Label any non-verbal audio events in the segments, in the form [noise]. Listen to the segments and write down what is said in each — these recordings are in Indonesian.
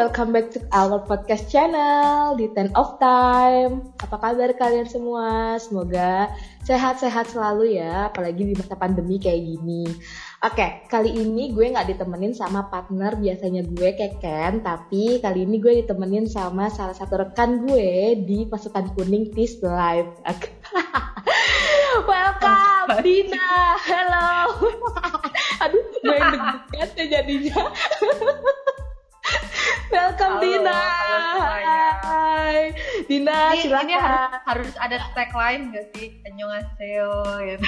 welcome back to our podcast channel di Ten of Time. Apa kabar kalian semua? Semoga sehat-sehat selalu ya, apalagi di masa pandemi kayak gini. Oke, kali ini gue nggak ditemenin sama partner biasanya gue Keken, tapi kali ini gue ditemenin sama salah satu rekan gue di pasukan kuning Tis Live. Oke. [laughs] Welcome, Dina. Hello. [laughs] Aduh, gue deg-degan ya jadinya. [laughs] Welcome Halo, Dina. halo. Hai. Dina, Ini, silakan. ini harus, harus ada tagline gak sih? Annyeonghaseyo gitu.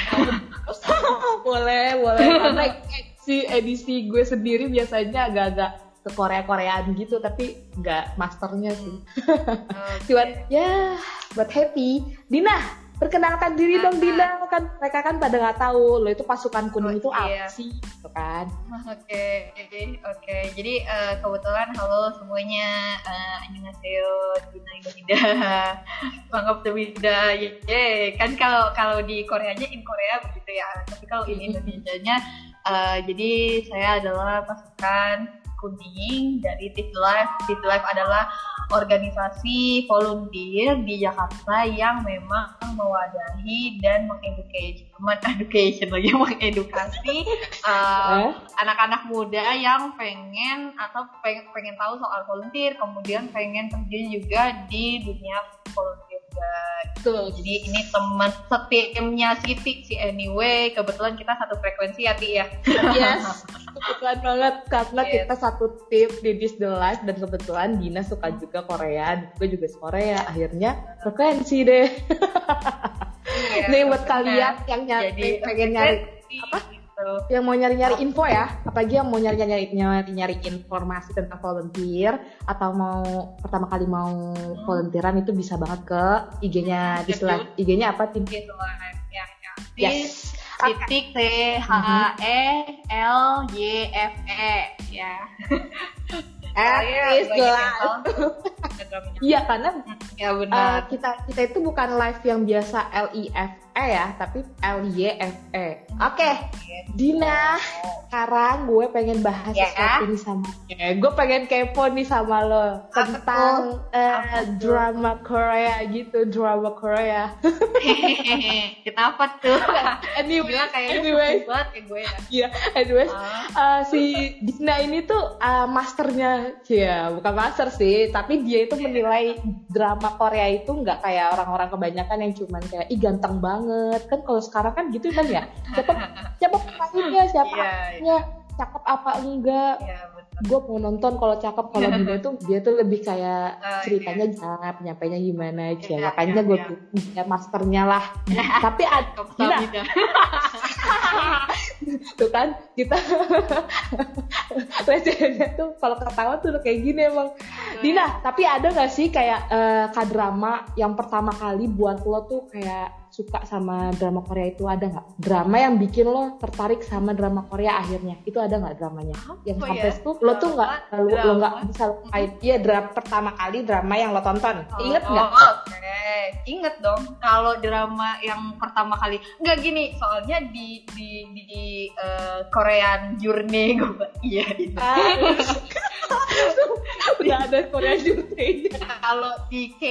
[laughs] boleh, boleh. [laughs] Karena si edisi gue sendiri biasanya agak-agak ke Korea-Koreaan gitu, tapi nggak masternya sih. Cuman [laughs] ya buat happy. Dina, perkenalkan diri dong Dina. Kan mereka kan pada nggak tahu lo itu pasukan kuning Oh, itu apa iya. sih, gitu kan? [laughs] Oke, oke. Jadi eh, kebetulan halo semuanya. Uh, annyeonghaseyo, Dina Indonesia. [laughs] Mangap Semida. Yeay. Kan kalau kalau di Koreanya in Korea begitu ya. Tapi kalau in Indonesianya eh, jadi saya adalah pasukan kuning dari Tis Life. Tis Life adalah organisasi volunteer di Jakarta yang memang mewadahi dan mengedukasi, education lagi [laughs] mengedukasi uh, Eh? anak-anak muda yang pengen atau pengen pengen tahu soal volunteer, kemudian pengen terjun juga di dunia volunteer guys. Tuh. Jadi ini teman setimnya Siti si anyway, kebetulan kita satu frekuensi ya Ti ya. Yes, kebetulan banget karena Yes. kita satu tim di This The Life dan kebetulan Dina suka juga Korea, gue juga suka Korea. Akhirnya frekuensi deh. Iya, Nih buat kalian yang nyari Jadi pengen nyari apa? Gitu. yang mau nyari-nyari info ya, apalagi yang mau nyari-nyari nyari-nyari informasi tentang volunteer atau mau pertama kali mau volunteeran itu bisa banget ke IG-nya This Life. IG-nya apa tim? Lah, ya, ya. Yes. titik T H E L Y F E ya. Yang Life. tahu Instagramnya. Iya karena Ya Uh, benar. kita kita itu bukan live yang biasa L I F E ya, tapi L Y F E. Oke, Dina, sekarang gue pengen bahas Ya. sesuatu nih sama Eh, gue pengen kepo nih sama lo Apa tentang eh, tuh? drama Korea gitu, drama Korea. [laughs] Kenapa tuh? [laughs] anyway, Gila kayaknya anyway, banget ya gue ya. ya, anyways, Ah. Uh, si Dina ini tuh uh, masternya, ya bukan master sih, tapi dia itu menilai drama Korea itu nggak kayak orang-orang kebanyakan yang cuman kayak ih ganteng banget kan kalau sekarang kan gitu kan ya? Siapa siapa [laughs] pemainnya? Siapa Iya, aktornya, cakep apa enggak? Iya betul. gue mau nonton kalau cakep kalau [laughs] Dina tuh dia tuh lebih kayak Oh, ceritanya gimana penyampainya gimana aja Iya, makanya iya, gue iya. dia masternya lah. [laughs] Tapi ada tuh kan kita lecennya tuh kalau ketawa tuh kayak gini emang. Dina tapi ada nggak sih kayak eh, kadrama yang pertama kali buat lo tuh kayak suka sama drama Korea itu ada nggak? Drama yang bikin lo tertarik sama drama Korea akhirnya. Itu ada nggak dramanya? Yang Apa sampai ya? tuh lo tuh nggak lo, lo nggak bisa lupain iya drama pertama kali drama yang lo tonton. Inget Oh, nggak? Oke, inget dong. Kalau drama yang pertama kali, nggak gini, soalnya di di di eh, Korean Journey [laughs] gue, iya. Itu. Ah, [laughs] udah ada Korea Journey. Kalau di K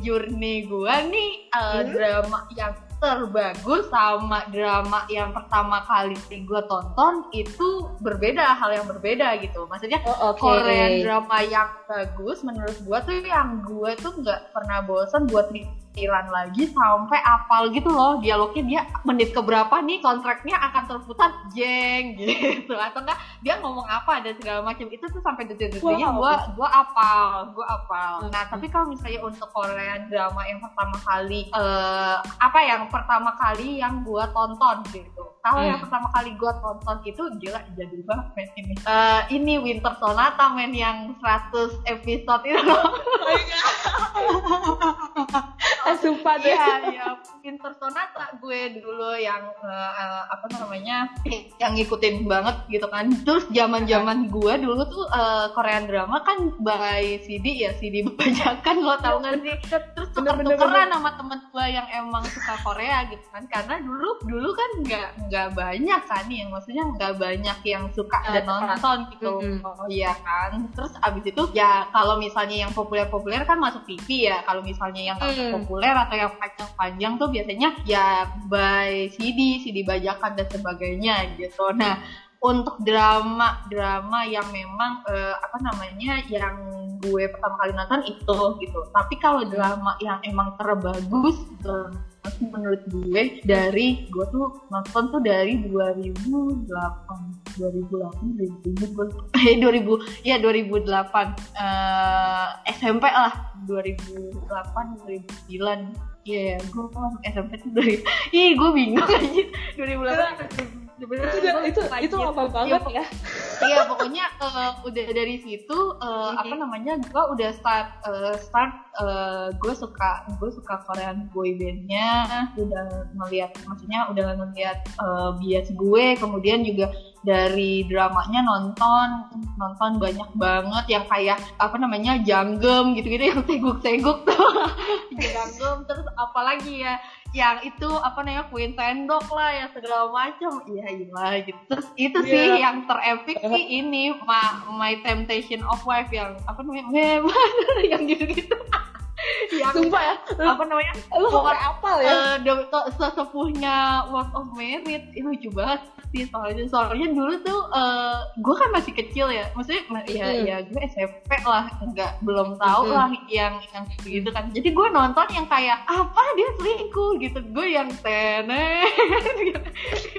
Journey gue nih eh, Hmm? drama yang terbagus sama drama yang pertama kali gue tonton itu berbeda hal yang berbeda gitu. Maksudnya oh, oke Korean drama yang bagus menurut gua tuh yang gua tuh nggak pernah bosan buat ritiran lagi sampai apal gitu loh dialognya dia menit keberapa nih kontraknya akan terputar jeng gitu. [laughs] Atau enggak dia ngomong apa dan segala macam. Itu tuh sampai detik-detiknya Wow. gua gua apal gua apal. Nah tapi kalau misalnya untuk Korean drama yang pertama kali eh, apa yang pertama kali yang gua tonton gitu. Kalau yang Hmm. pertama kali gua tonton itu gila jadi banget men ini. Eh, ini Winter Sonata men yang 100 episode itu. [laughs] Loh [laughs] [laughs] sumpah deh. Iya iya. Winter Sonata gue dulu yang eh, eh, apa namanya yang ngikutin banget gitu kan. Terus zaman zaman gue dulu tuh eh, Korean drama kan by CD ya CD bajakan lo tau gak sih? Terus tuker-tukeran sama temen gue yang emang suka Korea gitu kan. Karena dulu dulu kan nggak nggak banyak kan yang maksudnya nggak banyak yang suka dan nonton gitu. Oh iya kan. Terus abis itu ya kalau misalnya yang populer-populer kan masuk TV ya. Kalau misalnya yang Mm. populer atau yang panjang-panjang tuh biasanya ya by CD CD bajakan dan sebagainya gitu. Nah untuk drama drama yang memang eh, apa namanya yang gue pertama kali nonton itu gitu. Tapi kalau drama yang emang terbagus drama menurut gue dari gue tuh nonton tuh dari 2008 2008 2007 gue eh 2000 ya 2008 eh, SMP lah 2008 2009 Iya, gue masuk SMP tuh dari, ih gue bingung aja 2008 itu itu itu lama banget ya Iya pokoknya eh, udah dari situ eh, Mhm. apa namanya gue udah start eh, start gue suka gue suka Korean boy bandnya udah ngeliat maksudnya udah ngeliat eh, bias gue kemudian juga dari dramanya nonton nonton banyak banget yang kayak apa namanya janggem gitu-gitu yang seguk-seguk tuh [laughs] janggem terus apalagi ya yang itu apa namanya Queen Sendok lah yang segala macam iya iya gitu terus itu sih Iya. yang terepik sih ini Ma, My Temptation of Wife yang apa namanya memang yang gitu-gitu yang sumpah ya. Apa namanya? Lu sampai apal ya? Eh, de- to- sesepuhnya Work of Merit. Itu lucu banget sih soalnya. Soalnya dulu tuh eh gue kan masih kecil ya. Maksudnya ma- ya Hmm. ya gue SMP lah. Nggak belum tahu Hmm. lah yang yang gitu kan. Jadi gue nonton yang kayak apa? Dia selingkuh? gitu. Gue yang tenet. [laughs]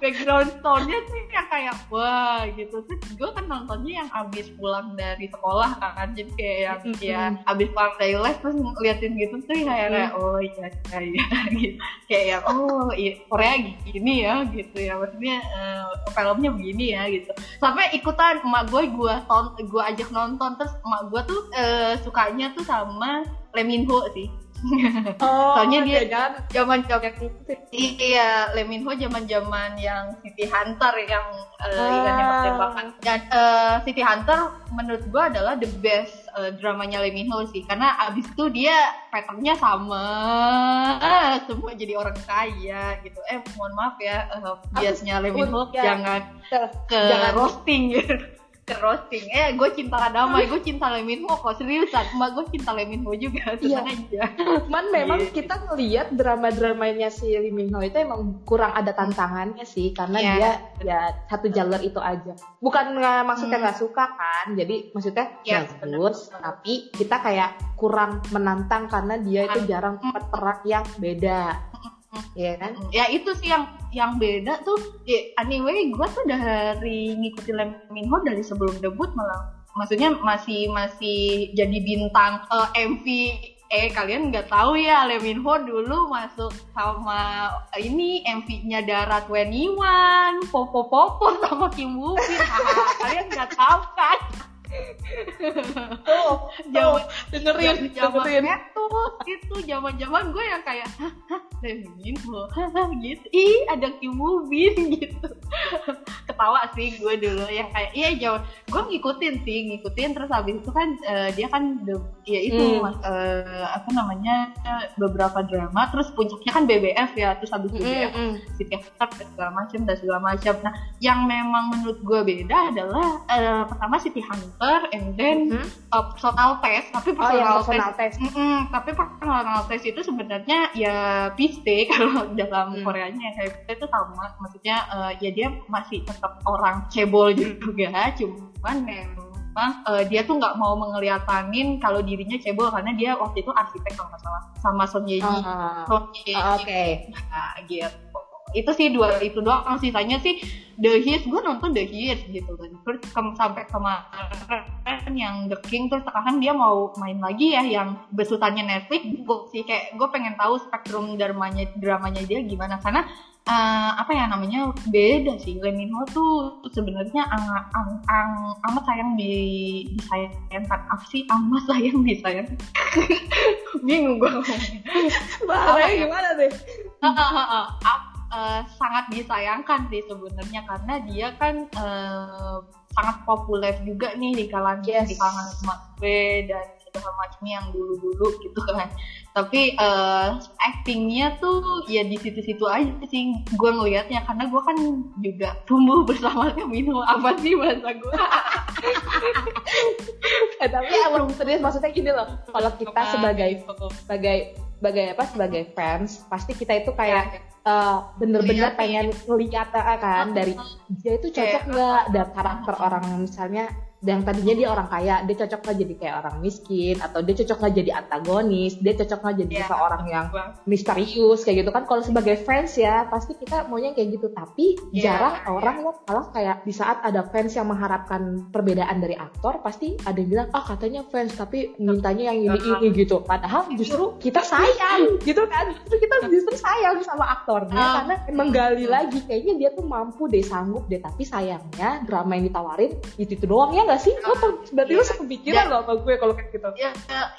Background soundnya sih yang kayak wah gitu. Terus gue kan nontonnya yang abis pulang dari sekolah kan. Jadi kayak yang Mm-mm. ya abis pulang dari les terus ngeliatin gitu tuh kayak, kayak Mm. oh iya iya iya gitu. Kayak yang oh iya Korea gini ya gitu ya. Maksudnya eh, filmnya begini ya gitu. Sampai ikutan emak gue gue ton gue ajak nonton terus emak gue tuh eh, sukanya tuh sama Lee Min Ho sih [laughs] oh Soalnya dia- kan zaman zaman iya Lee Min Ho zaman zaman yang City Hunter yang uh, Ah. yang tembak-tembakan dan eh, City Hunter menurut gua adalah the best eh, dramanya Lee Min Ho sih karena abis itu dia patternnya sama ah, semua jadi orang kaya gitu eh mohon maaf ya uh, biasnya Lee Min Ho ya. jangan Jangan. ke Jangan. roasting gitu [laughs] ke roasting eh gue cinta damai gue cinta Lee Min Ho kok seriusan emak gue cinta Lee Min Ho juga Iya. tenang aja Cuman memang Iya. kita ngelihat drama-dramanya si Lee Min Ho itu emang kurang ada tantangannya sih karena Iya. dia ya satu jalur itu aja. Bukan nggak maksudnya Hmm. nggak suka kan. Jadi maksudnya Iya, bagus, tapi kita kayak kurang menantang karena dia itu jarang dapat peran yang beda. Iya kan? ya itu sih yang yang beda tuh. Ya, anyway gue tuh dari ngikutin Lee Min Ho dari sebelum debut malah. Maksudnya masih masih jadi bintang eh, MV eh kalian nggak tahu ya Lee Min Ho dulu masuk sama ini MV-nya Dara 21 Popo Popo sama Kim Woo Bin. Haha, kalian nggak tahu kan Tuh, Zaman- dengerin, dengerin. tuh itu zaman zaman gue yang kayak hah hah gitu. Ih ada Kim Woo Bin gitu. Ketawa sih gue dulu yang kayak iya jauh gue ngikutin sih ngikutin. Terus habis itu kan eh, dia kan de- ya itu Hmm. eh, apa namanya beberapa drama. Terus puncaknya kan BBF ya terus habis BBF Mm-mm. City Hunter dan segala macam dan segala macam nah yang memang menurut gue beda adalah eh, pertama City Hunter and then Mhm. uh, personal test tapi Oh yang personal test personal test. Mm-mm, tapi personal test itu sebenarnya ya piste [laughs] kalau dalam Hmm. Koreanya ya piste itu sama maksudnya eh, ya dia masih tetap orang cebol juga cuman memang eh, dia tuh nggak mau mengeliatanin kalau dirinya cebol karena dia waktu itu arsitek kalau nggak salah sama Son Ye Ji Ah, Son Ye Ji Oke. Nah, gitu. Itu sih dua itu doang sisanya sih The His gue nonton The His gitu kan. Terus kem- sampai kemarin yang The King terus sekarang dia mau main lagi ya yang besutannya Netflix. Gue sih kayak gue pengen tahu spektrum dramanya dramanya dia gimana. Karena eh, apa ya namanya beda sih. Lee Min Ho tuh sebenarnya ang, ang, ang, amat sayang di disayangkan apa sih? Amat sayang disayang [laughs] bingung gue ngomongnya. Bahaya ya? gimana deh? Eh, sangat disayangkan sih sebenarnya karena dia kan eh, sangat populer juga nih di kalangan Yes. di kalangan gue dan segala macamnya yang dulu-dulu gitu kan. Tapi uh, actingnya tuh ya di situ-situ aja sih gue ngelihatnya karena gue kan juga tumbuh [laughs] bersama Camino apa sih bahasa gue eh, tapi emang serius maksudnya gini loh. Kalau kita sebagai sebagai sebagai apa sebagai fans pasti kita itu kayak uh, bener-bener pengen ngeliat uh, kan dari dia itu cocok nggak dan karakter orang misalnya yang tadinya dia orang kaya dia cocok nggak jadi kayak orang miskin atau dia cocok nggak jadi antagonis dia cocok nggak jadi yeah. seorang yang misterius kayak gitu kan. Kalau sebagai fans ya pasti kita maunya kayak gitu. Tapi yeah. jarang yeah. orang ya malah kayak di saat ada fans yang mengharapkan perbedaan dari aktor pasti ada yang bilang ah oh, katanya fans tapi mintanya yang ini ini gitu. Padahal justru kita sayang gitu kan. Justru kita justru sayang sama aktornya uh, karena menggali lagi kayaknya dia tuh mampu deh sanggup deh tapi sayangnya drama yang ditawarin itu itu doang ya gak sih? Lo berarti ya, lo sekepikiran gak sama gue kalau kayak gitu? Ya,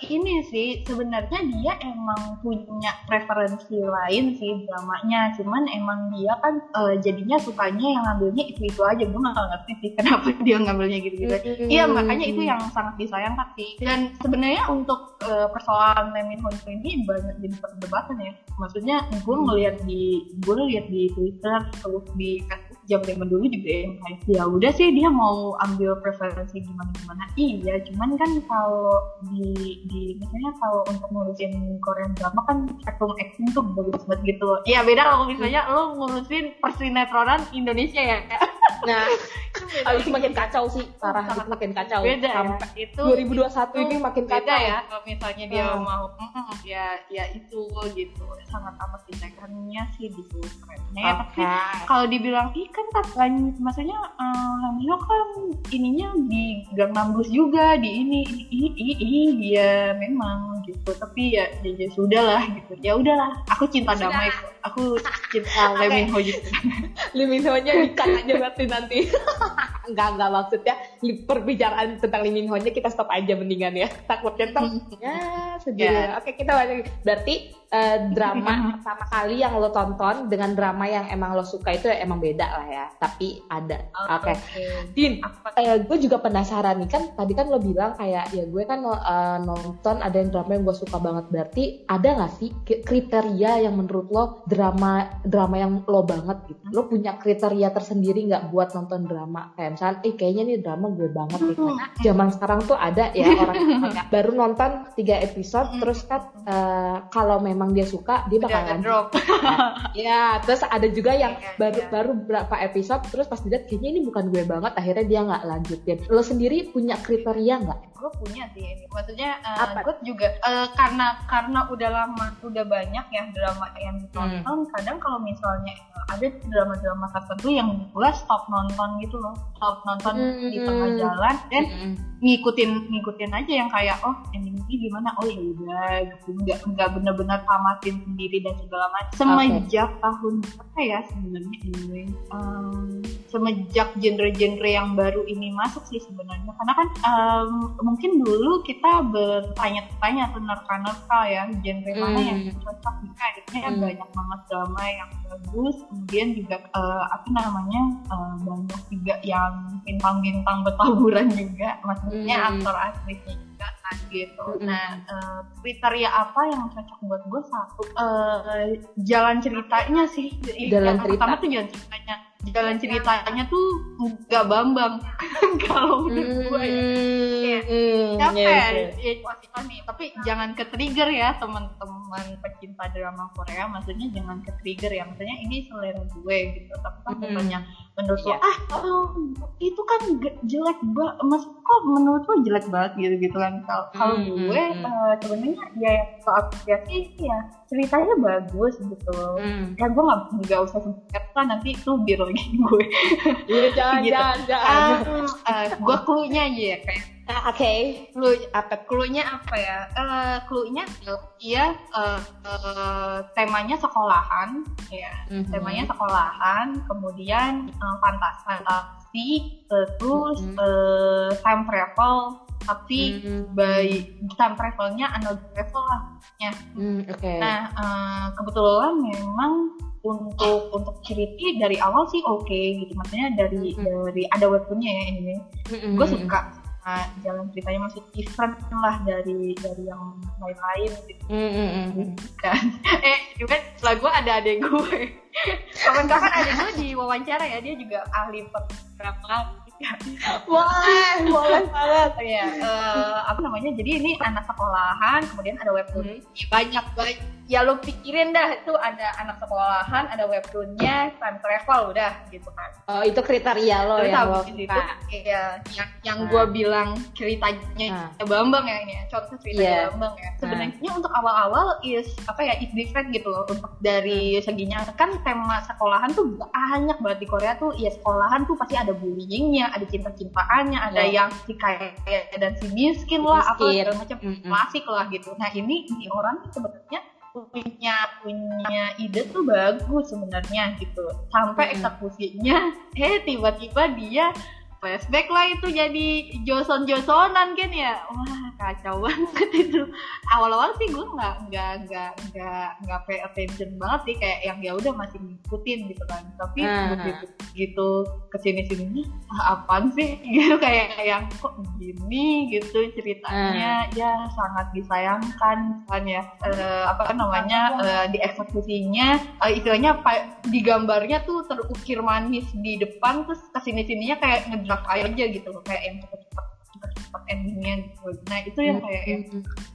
ini sih sebenarnya dia emang punya preferensi lain sih dramanya, cuman emang dia kan uh, jadinya sukanya yang ngambilnya itu itu aja. Gue gak ngerti sih [laughs] kenapa dia ngambilnya gitu-gitu. Iya -gitu. makanya itu yang sangat disayangkan sih. Dan sebenarnya untuk uh, persoalan Lee Min ini banyak jadi perdebatan ya. Maksudnya gue ngeliat di gue ngeliat di Twitter terus di zaman dulu juga yang kayak ya udah sih dia mau ambil preferensi gimana gimana iya cuman kan kalau di di misalnya kalau untuk ngurusin Korean drama kan spektrum acting tuh bagus banget gitu. Iya beda kalau misalnya lo ngurusin persinetronan Indonesia ya. [laughs] Nah oh, itu makin kacau sih parah. Itu makin kacau. Beda ya. sampai ya. itu 2021 ini makin beda kacau. ya kalau misalnya dia hmm. mau mm -mm, ya ya itu gitu. Sangat amat disekannya sih di kerennya ya tapi kalau dibilang ih kan lain maksudnya um, kan ininya di Gang Nambus juga di ini ini ini, ini ya memang gitu tapi ya ya, ya sudah lah gitu ya udahlah aku cinta sudah. damai aku [laughs] cinta okay. Lee Ho juga Lee Min Ho [laughs] nya dikat aja berarti nanti [laughs] enggak enggak maksudnya perbicaraan tentang Lee Min Ho nya kita stop aja mendingan ya takutnya tuh hmm. ya sedih yeah. oke kita lanjut berarti uh, drama [laughs] pertama kali yang lo tonton dengan drama yang emang lo suka itu emang beda lah ya tapi ada. Oke. okay. okay. Din uh, gue juga penasaran nih kan tadi kan lo bilang kayak ya gue kan uh, nonton ada yang drama yang gue suka banget berarti ada gak sih kriteria yang menurut lo drama drama yang lo banget gitu? Lo punya kriteria tersendiri nggak buat nonton drama? Kayak misalnya eh kayaknya nih drama gue banget nih. Nah, zaman sekarang tuh ada ya orang [laughs] baru nonton tiga episode terus kan uh, kalau memang memang dia suka dia bakal lanjut. Drop. [laughs] ya, terus ada juga yang yeah, baru yeah. baru berapa episode terus pas dilihat kayaknya ini bukan gue banget akhirnya dia nggak lanjutin. Lo sendiri punya kriteria nggak? Gue punya sih ini. Maksudnya uh, gue juga uh, karena karena udah lama udah banyak ya drama yang ditonton. Hmm. Kadang kalau misalnya ada drama-drama tertentu yang gue stop nonton gitu loh, stop nonton hmm. di tengah jalan dan hmm. Ngikutin ngikutin aja yang kayak oh ini gimana oh ya udah gitu nggak nggak bener-bener tamatin sendiri dan segala macam semenjak okay. tahun apa ya sebenarnya ini um, semenjak genre-genre yang baru ini masuk sih sebenarnya karena kan um, mungkin dulu kita bertanya-tanya nerka-nerka ya genre mm. mana yang hmm. cocok nih akhirnya mm. banyak banget drama yang bagus kemudian juga uh, apa namanya uh, banyak juga yang bintang-bintang bertaburan juga maksudnya mm. aktor aslinya juga kan gitu. Mm-hmm. Nah, uh, kriteria apa yang cocok buat gue satu uh, jalan ceritanya sih. Jalan cerita. Pertama tuh jalan ceritanya jalan ceritanya tuh nggak bambang [laughs] kalau menurut gue ya mm, mm, capek ya, ya, nih tapi jangan ke trigger ya teman-teman pecinta drama Korea maksudnya jangan ke trigger ya maksudnya ini selera gue gitu tapi kan mm. banyak menurut yeah. lo ah oh, itu kan jelek banget mas kok menurut lo jelek banget gitu gitu kan kalau mm, gue mm, uh, sebenarnya ya soal apresiasi ya ceritanya bagus gitu mm. ya gue nggak nggak usah sempet kan nanti itu biar lagi [laughs] gue iya jangan gitu. jangan jangan uh, uh, gue clue-nya aja ya kayak Uh, Oke, okay. clue apa? Clue-nya apa ya? Uh, clue-nya iya uh, uh, temanya sekolahan, ya. Mm-hmm. Temanya sekolahan, kemudian uh, fantasi, terus mm-hmm. uh, time travel, tapi mm-hmm. by time travelnya another travel lah, ya. Mm, okay. Nah, uh, kebetulan memang untuk untuk cerita dari awal sih oke okay, gitu maksudnya dari mm -hmm. dari ada webtoonnya ya ini mm -hmm. gue suka jalan ceritanya masih different lah dari dari yang lain-lain gitu Mm, mm, mm, mm. kan [laughs] eh juga setelah gue ada adek gue [laughs] kapan-kapan adek gue di wawancara ya dia juga ahli perfilman Boleh, boleh [laughs] banget. ya eh, apa namanya jadi ini anak sekolahan kemudian ada webtoon banyak banget ya lo pikirin dah itu ada anak sekolahan ada webtoonnya time travel udah gitu kan. Oh, itu kriteria lo Terus yang lo itu iya yang yang Nah. gue bilang ceritanya Bambang ya ini ya, contoh cerita Iya. Bambang ya. Sebenarnya untuk awal-awal is apa ya is different gitu loh. Untuk dari seginya kan tema sekolahan tuh banyak banget di Korea tuh. Ya sekolahan tuh pasti ada bullyingnya ada cinta-cintaannya ada Iya. yang si kaya dan si miskin lah apa Miskin. segala macam. Mm-mm. klasik lah gitu. Nah ini ini orang sebenarnya punya punya ide tuh bagus sebenarnya gitu. Sampai Mm-mm. eksekusinya [laughs] eh tiba-tiba dia flashback lah itu jadi Joson Josonan kan ya. Wah kacau [laughs] banget itu awal-awal sih gue nggak nggak nggak nggak nggak pay attention banget sih kayak yang ya udah masih ngikutin gitu kan. Tapi begitu gitu ke sini sini ah, apaan sih? [laughs] Gitu kayak yang kok gini? Gitu ceritanya. Ya sangat disayangkan kan ya. Eh, apa namanya eh, di eksekusinya eh, istilahnya di gambarnya tuh terukir manis di depan terus ke sini sininya kayak ngedrag aja gitu loh kayak yang cepet-cepet cepet-cepet endingnya gitu. Nah itu yang kayak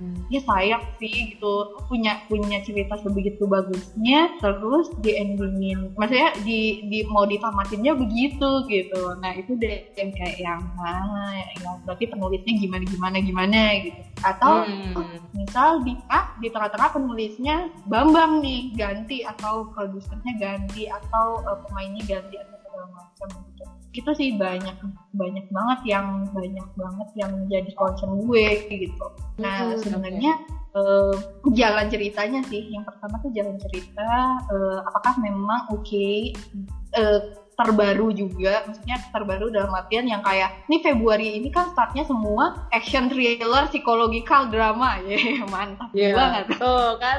Mm, ya sayang sih gitu. Punya punya cerita sebegitu bagusnya terus di endingin maksudnya di, di mau ditamatinnya begitu gitu. Nah itu deh yang kayak yang ah yang berarti penulisnya gimana gimana gimana gitu. Atau Hmm. oh, misal di ah, di tengah-tengah penulisnya Bambang nih ganti atau produsernya ganti atau eh, pemainnya ganti atau segala macam gitu itu sih banyak banyak banget yang banyak banget yang jadi concern gue gitu. Nah Hmm, sebenarnya eh, jalan ceritanya sih. Yang pertama tuh jalan cerita eh, apakah memang oke eh, terbaru juga maksudnya terbaru dalam artian yang kayak ini Februari ini kan startnya semua action thriller psikologikal drama [laughs] ya mantap Iya. banget Tuh kan,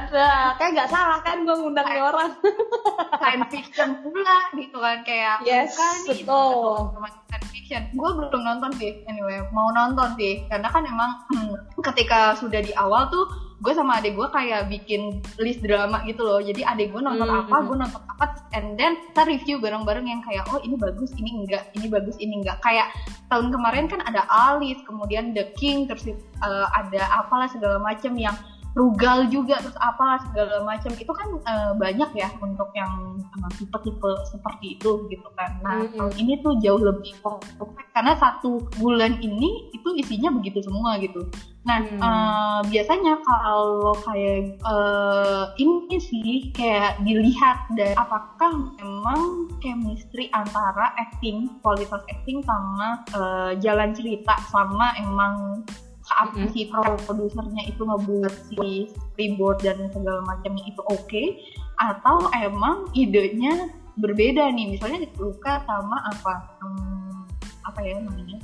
kayak nggak salah kan gue ngundang nih orang. [laughs] science fiction pula gitu kan kayak Yes, nih betul. science fiction gue belum nonton sih anyway mau nonton sih karena kan emang [clears throat] ketika sudah di awal tuh gue sama adik gue kayak bikin list drama gitu loh jadi adik gue nonton Hmm. apa gue nonton apa and then kita review bareng-bareng yang kayak oh ini bagus ini enggak ini bagus ini enggak kayak tahun kemarin kan ada Alice kemudian The King terus uh, ada apalah segala macam yang Rugal juga terus apalah segala macam itu kan uh, banyak ya untuk yang uh, tipe-tipe seperti itu gitu kan nah Mm-mm. tahun ini tuh jauh lebih perfect karena satu bulan ini itu isinya begitu semua gitu nah Hmm. uh, biasanya kalau kayak uh, ini sih kayak dilihat dari apakah memang chemistry antara acting kualitas acting sama uh, jalan cerita sama emang apa Mm-mm. si produsernya itu ngebuat si storyboard dan segala macamnya itu oke atau emang idenya berbeda nih? Misalnya Luka sama apa? Hmm, apa ya namanya?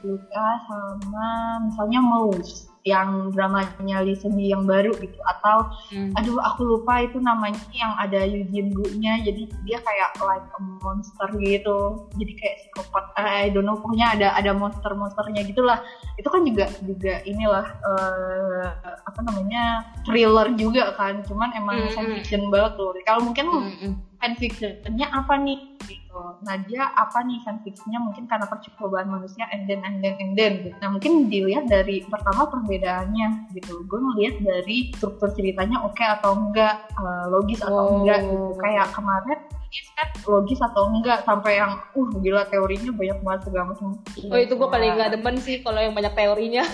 Luka sama misalnya Mouse yang dramanya Lee Seung yang baru gitu. Atau Hmm. aduh aku lupa itu namanya yang ada Eugene Gu-nya jadi dia kayak like a monster gitu. Jadi kayak psikopat. Eh, I don't know pokoknya ada ada monster monsternya gitulah. Itu kan juga juga inilah eh, apa namanya thriller juga kan. Cuman emang Mm-mm. science fiction banget loh. Kalau mungkin Mm-mm. Fanfictionnya apa nih? Gitu. Nah dia apa nih fanfictionnya? Mungkin karena percobaan manusia and then and then and then. Gitu. nah mungkin dilihat dari pertama perbedaannya gitu. Gue ngeliat dari struktur ceritanya oke atau enggak eh, logis atau Oh. enggak gitu. kayak kemarin logis kan? Logis atau enggak? Sampai yang uh gila teorinya banyak banget segala macam. Oh itu gue paling gak demen sih kalau yang banyak teorinya.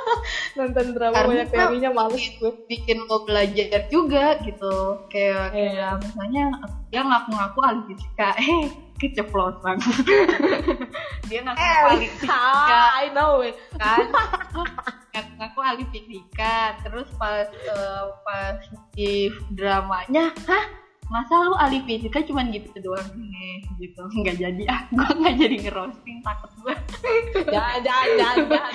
[laughs] Nonton drama Karena banyak teorinya males gue. bikin lo belajar juga gitu. Kayak kayak misalnya dia ngaku-ngaku ahli fisika [laughs] eh keceplosan. [laughs] Dia ngaku-ngaku ahli fisika I know it. kan? Ngaku-ngaku ahli fisika terus pas eh, pas di dramanya hah masa lu ahli fisika cuman gitu doang eh, gitu nggak jadi ah [laughs] gue nggak jadi ngerosting takut gue [laughs] Jangan, jangan, jangan.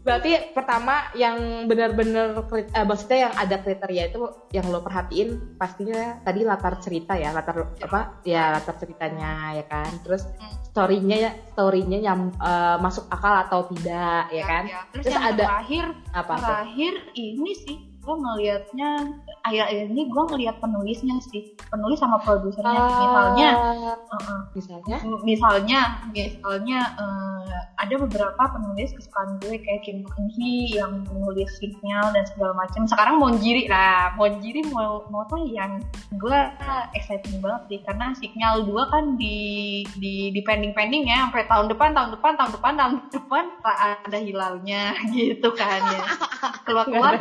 Berarti pertama yang benar-benar eh, maksudnya yang ada kriteria itu yang lo perhatiin pastinya tadi latar cerita ya, latar apa? Ya latar ceritanya ya kan. Terus Hmm. story-nya ya story-nya yang eh, masuk akal atau tidak ya kan. Ya, Terus, Terus yang ada- terakhir, Apa tuh? terakhir ini sih gue ngelihatnya akhir-akhir ini gue ngelihat penulisnya sih. Penulis sama produsernya. Ah, misalnya? Uh-uh. misalnya misalnya misalnya eh, ada beberapa penulis kesukaan gue kayak Kim Eun Hee yang menulis signal dan segala macam sekarang Monjiri lah Monjiri mau mau tuh yang gue exciting banget sih. Karena signal 2 kan di di di pending pending ya sampai tahun depan tahun depan tahun depan tahun depan tak ada hilalnya. [laughs] Gitu kan ya. Keluar keluar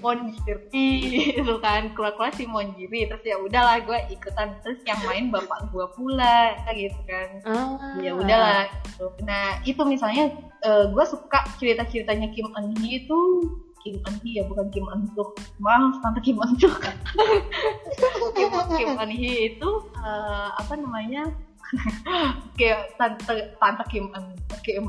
Monjiri [laughs] itu kan. Keluar keluar si Monjiri terus ya udahlah gue ikutan. Terus yang main bapak gue pula gitu kan. Ah. ya udahlah gitu. nah itu misalnya gue suka cerita ceritanya Kim Eun Hee itu Kim Eun Hee ya bukan Kim Eun Suk. Maaf tante Kim Eun Suk. [laughs] Kim, Kim Eun Hee itu eh, apa namanya [laughs] kayak tante tante Kim Kim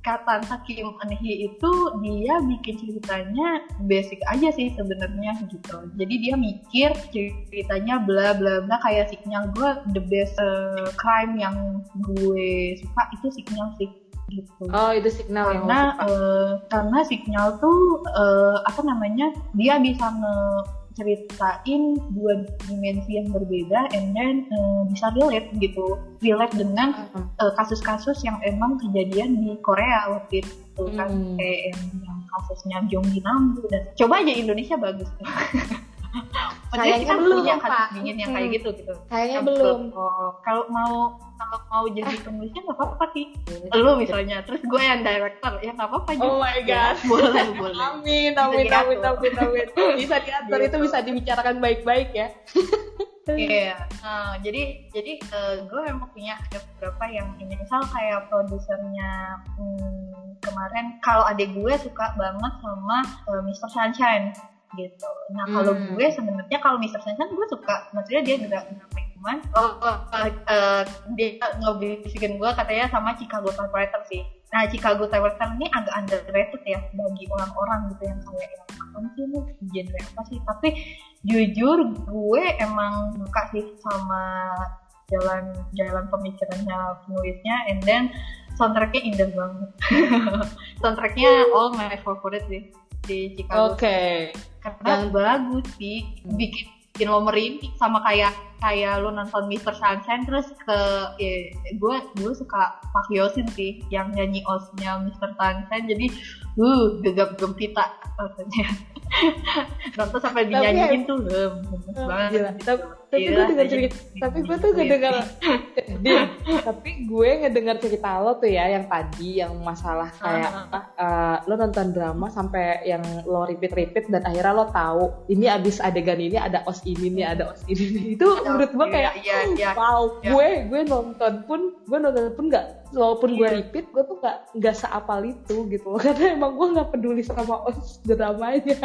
Kak tante Kim Eun Hee itu dia bikin ceritanya basic aja sih sebenarnya gitu jadi dia mikir ceritanya bla bla bla kayak signal gue the best eh, crime yang gue suka itu signal sih gitu Oh itu signal yang karena suka. eh, karena signal tuh eh, apa namanya dia bisa ngeceritain dua dimensi yang berbeda and then eh, bisa relate gitu. Relate dengan eh, kasus-kasus yang emang kejadian di Korea waktu itu kan. Hmm. kayak yang, yang kasusnya Jonggi Nambu dan coba aja Indonesia bagus [laughs] Maksudnya Sayangnya kita belum, punya kasus dingin yang kayak gitu gitu Kayaknya belum. oh, kalau mau kalau mau jadi [laughs] penulisnya nggak apa-apa sih lu misalnya terus gue yang director ya nggak apa-apa juga Oh my god. boleh boleh Amin, amin, amin, amin, amin. [laughs] Bisa diatur itu bisa dibicarakan baik-baik ya. [laughs] Iya, nah, jadi jadi eh, gue memang punya ada beberapa yang ini misal kayak produsernya hmm, kemarin kalau adik gue suka banget sama eh, Mr. Sunshine gitu. Nah kalau Hmm. gue sebenarnya kalau Mr. Sunshine gue suka, maksudnya dia gerak gerak cuman oh, oh, eh, eh, dia ngebisikin gue katanya sama Chicago Typewriter sih. Nah Chicago Typewriter ini agak underrated ya bagi orang-orang gitu yang kayak yang apa sih ini genre apa sih? Tapi jujur gue emang suka sih sama jalan jalan pemikirannya penulisnya and then soundtracknya indah banget [laughs] soundtracknya all my favorite sih di Chicago Oke. Karena Yang- bagus sih bikin bikin lo merinding sama kayak kayak lo nonton Mr. Sunshine terus ke ya, gue gue suka Pak Yosin sih yang nyanyi osnya Mr. Sunshine jadi uh gegap gempita rasanya nonton sampai Tapi dinyanyiin tuh lem. Tapi, tapi gue dengar cerita, tapi gue tuh ngedengar, tapi gue ngedengar cerita lo tuh ya yang tadi yang masalah kayak Ah. apa, eh, lo nonton drama sampai yang lo repeat repeat dan akhirnya lo tahu ini abis adegan ini ada os ini nih ada os ini nih. Itu menurut gue kayak iya iya wow gue gue nonton pun gue nonton pun nggak walaupun gue Iya. repeat gue tuh nggak nggak seapal itu gitu. Loh [laughs] karena emang gue nggak peduli sama os dramanya.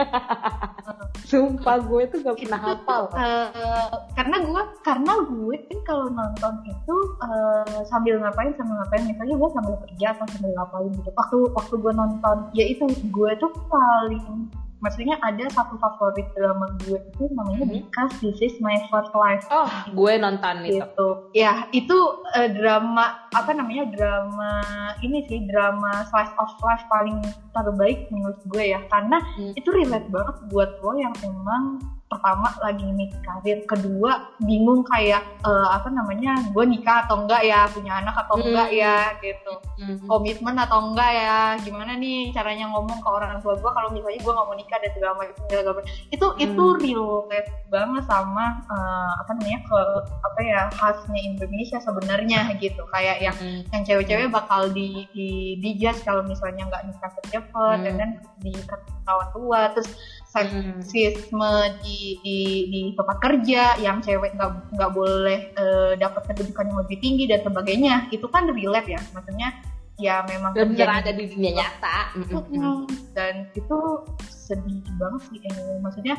[laughs] Sumpah gue tuh nggak pernah hafal. Eh, karena gue karena gue kan kalau nonton itu eh, sambil ngapain sambil ngapain. Misalnya gue sambil kerja atau sambil ngapain gitu. Waktu waktu gue nonton ya itu gue tuh paling maksudnya ada satu favorit drama gue itu namanya Mhm. Because This Is My First Life oh gue nonton itu gitu ya itu eh, drama apa namanya drama ini sih drama slice of life paling terbaik menurut gue ya karena Hmm. itu relate banget buat lo yang emang pertama lagi nikah karir kedua bingung kayak eh, apa namanya gue nikah atau enggak ya punya anak atau Hmm. enggak ya gitu Mhm. komitmen atau enggak ya gimana nih caranya ngomong ke orang tua gue kalau misalnya gue nggak mau nikah dan segala macam segala macam itu itu Hmm. relate banget sama eh, apa namanya ke apa ya khasnya Indonesia sebenarnya gitu kayak yang Mhm. yang cewek-cewek bakal di di dijudge kalau misalnya nggak nikah cepet Hmm. dan kan di ketahuan tua terus. Seksisme di, di di tempat kerja yang cewek nggak nggak boleh eh, dapat kedudukan yang lebih tinggi dan sebagainya itu kan relate ya. Maksudnya ya memang terjadi ada di dunia nyata. Mm, dan itu sedih banget sih eh, maksudnya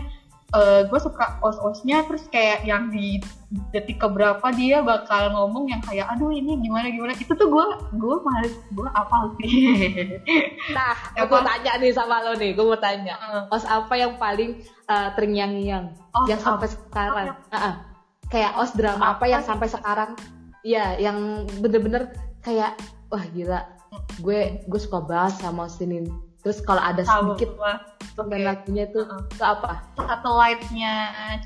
uh, gue suka os-osnya terus kayak yang di detik keberapa dia bakal ngomong yang kayak aduh ini gimana gimana. Itu tuh gue gue males gue apa sih. [laughs] Nah aku tanya nih sama lo nih gue mau tanya. Uh. os apa yang paling uh, terngiang-ngiang? Oh, yang sampai sekarang? Uh -uh. kayak os drama apa, apa yang sampai sekarang? Ya yang bener-bener kayak wah gila. Gue gue suka banget sama os ini terus kalau ada sedikit okay. lagunya itu uh -uh. itu apa satellite-nya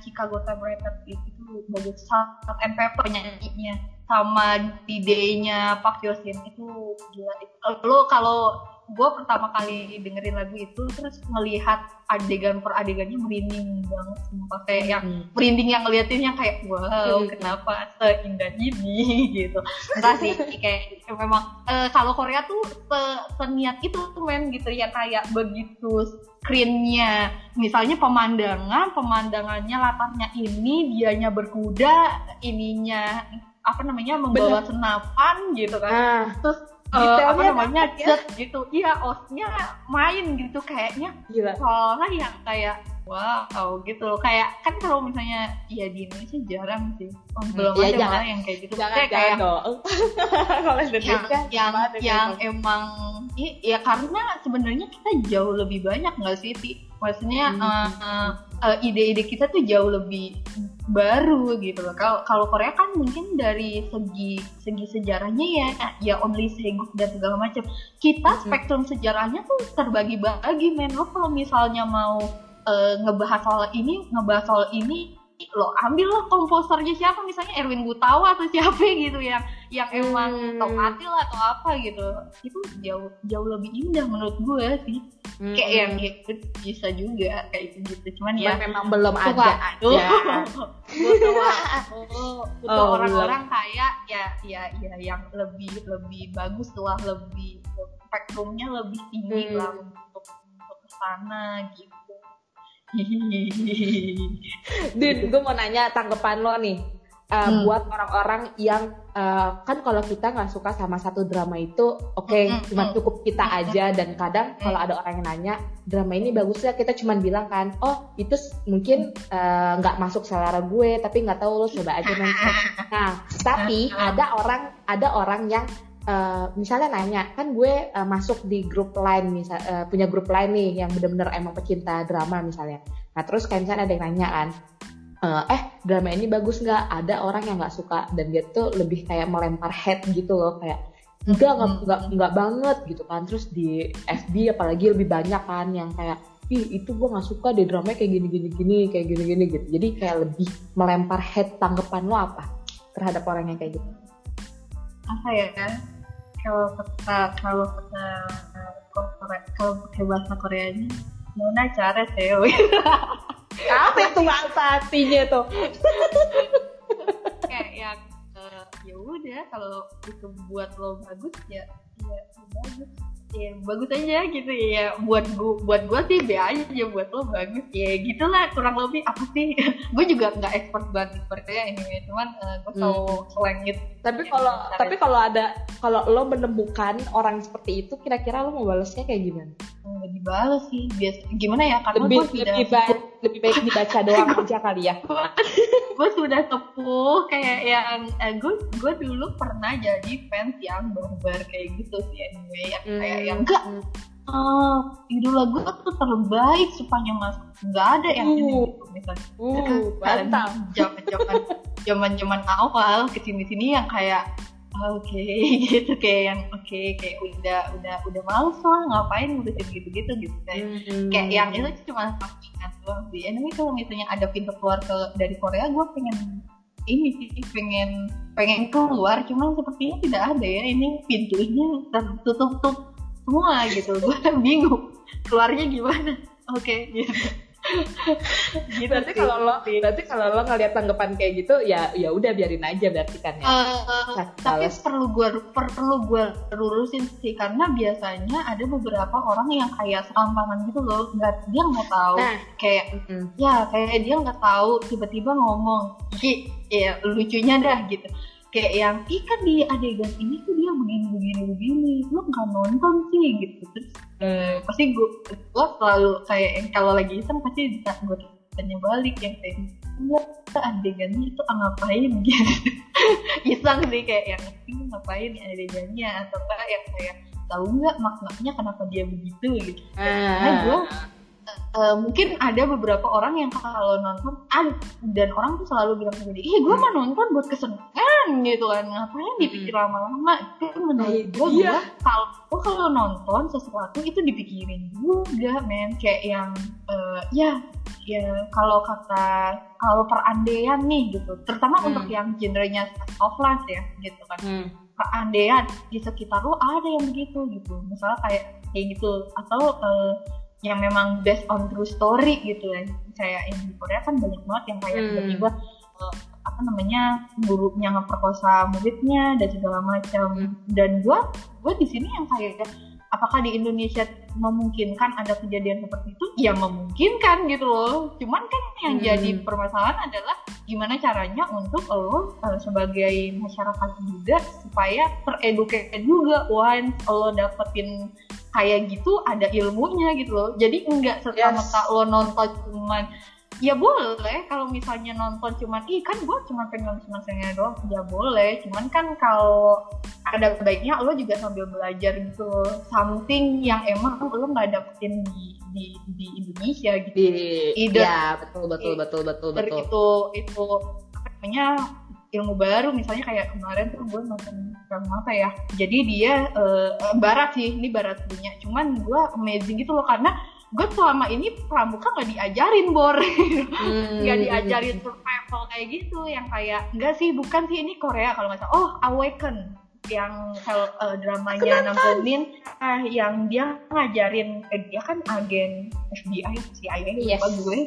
Chicago Time itu bagus sangat and Pepper nyanyinya sama ide-nya Pak Yosin itu gila lo kalau gue pertama kali dengerin lagu itu terus melihat adegan per adegannya merinding banget sumpah kayak yang hmm. merinding yang ngeliatinnya kayak wow hmm. kenapa seindah ini [laughs] gitu entah sih kayak memang uh, kalau Korea tuh se seniat itu tuh men gitu ya kayak begitu screennya misalnya pemandangan pemandangannya latarnya ini dianya berkuda ininya apa namanya membawa Bener. senapan gitu kan ah. terus uh, apa namanya ya? gitu iya osnya main gitu kayaknya Gila. soalnya yang kayak wow gitu loh kayak kan kalau misalnya ya di Indonesia jarang sih oh, hmm, belum ya, ada malah yang kayak gitu jangan, kayak kayak [laughs] kalau Indonesia yang yang, yang emang ya karena sebenarnya kita jauh lebih banyak nggak sih Ti? maksudnya hmm. uh, uh, ide-ide kita tuh jauh lebih baru gitu loh. Kalau kalau Korea kan mungkin dari segi segi sejarahnya ya ya only Seguk dan segala macam. Kita hmm. spektrum sejarahnya tuh terbagi-bagi men. Lo kalau misalnya mau uh, ngebahas soal ini, ngebahas soal ini lo ambil lo komposernya siapa misalnya Erwin Gutawa atau siapa [laughs] gitu yang yang emang hmm. Atil atau apa gitu. Itu jauh jauh lebih indah menurut gue sih. Hmm. kayak yang gitu bisa juga kayak gitu cuman ya memang belum ada [laughs] aduh butuh oh, orang-orang kayak ya ya ya yang lebih lebih bagus lah lebih spektrumnya lebih tinggi hmm. lah untuk untuk ke sana gitu Din, gue mau nanya tanggapan lo nih uh, hmm. buat orang-orang yang uh, kan kalau kita nggak suka sama satu drama itu oke okay, hmm. cuma cukup kita aja. Dan kadang kalau ada orang yang nanya drama ini bagus ya kita cuma bilang kan oh itu mungkin eh, nggak uh, masuk selera gue tapi nggak tahu lo coba aja nonton [laughs] nah tapi ada orang ada orang yang Uh, misalnya nanya kan gue uh, masuk di grup lain misal uh, punya grup lain nih yang bener-bener emang pecinta drama misalnya. Nah terus kayak misalnya ada yang nanya kan eh drama ini bagus nggak? Ada orang yang nggak suka. Dan dia tuh lebih kayak melempar head gitu loh kayak enggak nggak nggak nggak banget gitu kan. Terus di FB apalagi lebih banyak kan yang kayak ih itu gue nggak suka deh drama kayak gini gini gini kayak gini gini gitu. Jadi kayak lebih melempar head tanggapan lo apa terhadap orang yang kayak gitu apa ya kan kalau kita kalau kita kalau pakai bahasa Koreanya mana cara seo [laughs] apa itu bahasa artinya tuh? Kayak yang uh, ya udah kalau itu buat lo bagus ya ya bagus ya bagus aja gitu ya buat gua buat gua sih be aja buat lo bagus. Ya gitulah kurang lebih apa sih? [laughs] Gue juga nggak expert banget sepertinya ini cuman uh, gue tahu hmm. selengit tapi kalau ya, tapi kalau ada kalau lo menemukan orang seperti itu kira-kira lo mau balasnya kayak gimana nggak dibalas sih. Biasa gimana ya? Karena lebih, gue lebih, baik, lebih baik dibaca [laughs] doang aja kali ya. gue sudah sepuh kayak yang eh, gue gue dulu pernah jadi fans yang barbar kayak gitu sih anyway. Yang hmm. kayak yang enggak. Uh, idola gue tuh terbaik sepanjang mas nggak ada yang uh, ini gitu misalnya. Uh, mantap. zaman zaman zaman zaman awal ke sini sini yang kayak oke. Okay, [laughs] gitu kayak yang oke okay, kayak udah udah udah males lah ngapain udah gitu gitu gitu kayak hmm. kayak yang itu cuma sampingan doang sih. Anyway kalau misalnya ada pintu keluar ke dari Korea gue pengen ini sih pengen pengen keluar. Cuma sepertinya tidak ada ya ini pintunya tertutup tutup semua gitu. Gue [laughs] bingung keluarnya gimana. Oke okay, gitu [laughs] gitu berarti kalau lo berarti kalau lo ngeliat tanggapan kayak gitu ya ya udah biarin aja berarti kan ya. Uh, tapi perlu gue per, perlu gue lurusin sih karena biasanya ada beberapa orang yang kayak serampangan gitu loh nggak dia nggak tahu. Nah. kayak mm. ya kayak dia nggak tahu tiba-tiba ngomong. Ki, ya lucunya dah gitu kayak yang ih kan di adegan ini tuh dia begini begini. Begini lo nggak nonton sih gitu. Terus eh, pasti gue gue selalu kayak kalau lagi iseng pasti bisa gue tanya balik yang kayak enggak adegannya itu ngapain? [laughs] Gitu. Iseng sih kayak yang ini ngapain ya adegannya? Atau enggak yang kayak tahu nggak maknanya kenapa dia begitu? Gitu. Nah gue uh, mungkin ada beberapa orang yang kalau nonton dan orang tuh selalu bilang begini, ih gue mah nonton buat kesenangan gitu kan, ngapain dipikir lama-lama? Itu menurut gue iya. kalau gue kalau nonton sesuatu itu dipikirin juga, men, kayak yang uh, ya ya kalau kata kalau perandaian nih gitu, terutama hmm. untuk yang genrenya soft ya gitu kan. Hmm perandaian di sekitar lo ada yang begitu gitu misalnya kayak kayak gitu atau uh, yang memang based on true story gitu ya kayak yang di Korea kan banyak banget yang kayak hmm. tiba-tiba uh, apa namanya gurunya ngeperkosa muridnya dan segala macam hmm. dan gua gua di sini yang kayak apakah di Indonesia memungkinkan ada kejadian seperti itu? Ya memungkinkan gitu loh. Cuman kan yang hmm. jadi permasalahan adalah gimana caranya untuk lo uh, sebagai masyarakat juga supaya tereduket juga once lo dapetin kayak gitu ada ilmunya gitu loh. Jadi enggak serta merta yes. lo nonton cuman ya boleh kalau misalnya nonton cuman ih kan gue cuma pengen senang-senangnya doang ya boleh. Cuman kan kalau ada baiknya lo juga sambil belajar gitu something yang emang lo nggak dapetin di di di Indonesia gitu. Di, Either, ya betul betul betul betul betul. itu itu apa namanya ilmu baru. Misalnya kayak kemarin tuh gue nonton apa ya jadi dia uh, barat sih ini barat punya cuman gue amazing gitu loh karena gue selama ini pramuka nggak diajarin bor hmm. nggak hmm. diajarin survival kayak gitu yang kayak enggak sih bukan sih ini Korea kalau nggak salah oh Awaken yang uh, dramanya Namjoon ah yang dia ngajarin eh, dia kan agen FBI CIA yes. lupa gue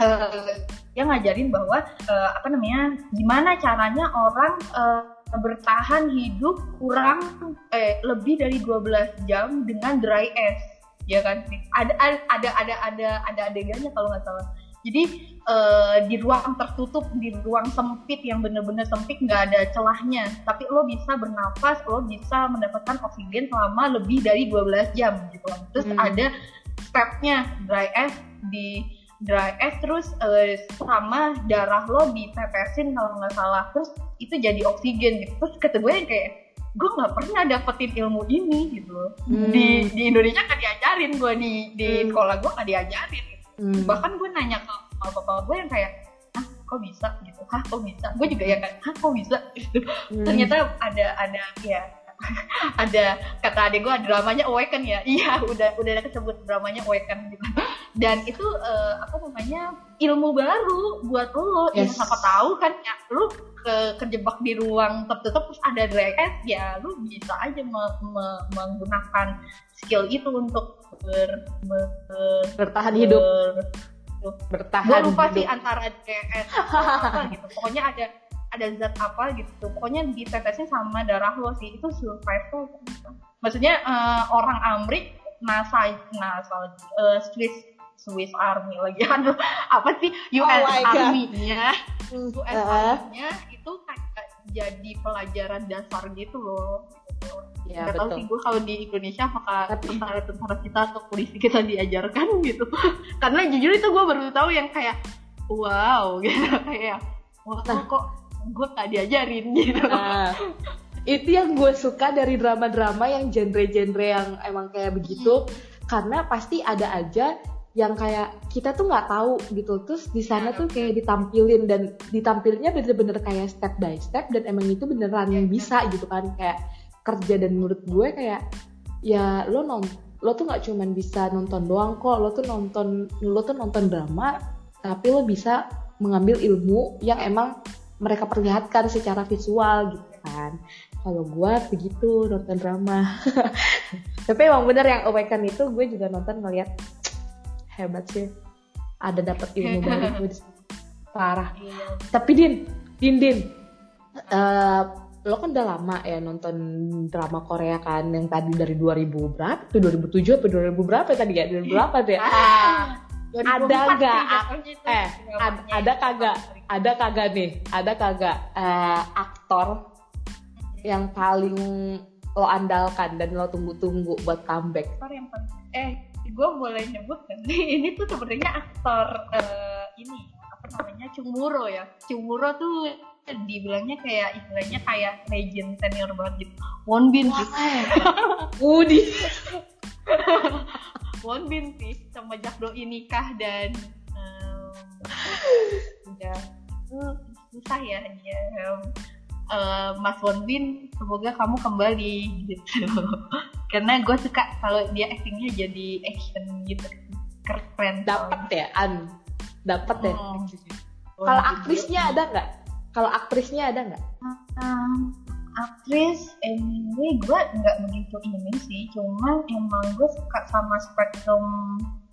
uh, dia ngajarin bahwa uh, apa namanya gimana caranya orang uh, bertahan hidup kurang eh lebih dari 12 jam dengan dry ice ya kan? Ada ada ada ada ada adegannya kalau nggak salah. Jadi uh, di ruang tertutup di ruang sempit yang bener-bener sempit nggak ada celahnya. Tapi lo bisa bernafas lo bisa mendapatkan oksigen selama lebih dari 12 jam gitu terus hmm. ada stepnya dry ice di dry ice terus uh, sama darah lo dipepesin kalau nggak salah. Terus itu jadi oksigen gitu. Terus kata gue kayak gue nggak pernah dapetin ilmu ini gitu hmm. di di Indonesia kan diajarin gue di di hmm. sekolah gue nggak diajarin. Hmm. bahkan gue nanya ke bapak gue yang kayak ah kok bisa? Gitu. Hah kok bisa? Gue juga ya kan hah kok bisa? [laughs] Gitu. Hmm. ternyata ada ada ya ada kata adik gue dramanya Awaken ya? Iya udah udah ada kesebut dramanya Awaken gitu. Dan itu uh, apa namanya ilmu baru buat lo. Yes. yang siapa tahu kan ya lu ke kejebak di ruang tertutup terus ada dragon ya lu bisa aja me, me, menggunakan skill itu untuk ber, ber, bertahan ber, hidup bertahan gue lupa hidup. sih antara DS apa gitu. Pokoknya ada ada zat apa gitu. Pokoknya ditetesnya sama darah lo sih. Itu survival maksudnya uh, orang Amrik NASA NASA uh, Swiss Swiss Army lagi. [laughs] Aduh apa sih? US oh Army-nya. US uh. Army-nya itu kayak jadi pelajaran dasar gitu loh. Ya, Gak tahu sih gue kalau di Indonesia apakah tentara-tentara kita atau polisi kita diajarkan [laughs] gitu. Karena jujur itu gue baru tahu yang kayak wow [laughs] gitu. Kayak wah nah. kok gue gak diajarin gitu. Nah, itu yang gue suka dari drama-drama yang genre-genre yang emang kayak begitu. Hmm. karena pasti ada aja yang kayak kita tuh nggak tahu gitu. Terus di sana tuh kayak ditampilin dan ditampilnya bener-bener kayak step by step dan emang itu beneran yang bisa gitu kan. Kayak kerja dan menurut gue kayak ya lo non lo tuh nggak cuman bisa nonton doang kok. Lo tuh nonton lo tuh nonton drama tapi lo bisa mengambil ilmu yang emang mereka perlihatkan secara visual gitu kan. Kalau gue begitu nonton drama. [laughs] Tapi emang bener yang Awaken itu gue juga nonton ngeliat [tsk] hebat sih. Ada dapat ilmu [laughs] baru parah. Iya. tapi din din din. Uh, lo kan udah lama ya nonton drama Korea kan yang tadi dari 2000 berapa? Tuh 2007 atau 2000 berapa tadi ya? 2000 berapa tuh ya? ah, [laughs] ada gak eh ad, ada kagak? ada kagak nih? Ada kagak uh, aktor yang paling lo andalkan dan lo tunggu-tunggu buat comeback? Aktor yang eh gue boleh nyebut kan [laughs] ini tuh sebenarnya aktor uh, ini apa namanya? Cumuro ya. Cumuro tuh dibilangnya kayak istilahnya kayak legend senior banget gitu. Wonbin sih Udi Wonbin sih semenjak doi nikah dan um, udah uh, susah ya dia uh, Mas Wonbin semoga kamu kembali gitu. [laughs] Karena gue suka kalau dia actingnya jadi action gitu keren dapat ya an? Dapat ya? Oh. kalau aktrisnya ada nggak? Kalau aktrisnya ada nggak? Um, aktris anyway gue nggak begitu ini sih cuman emang gue suka sama spektrum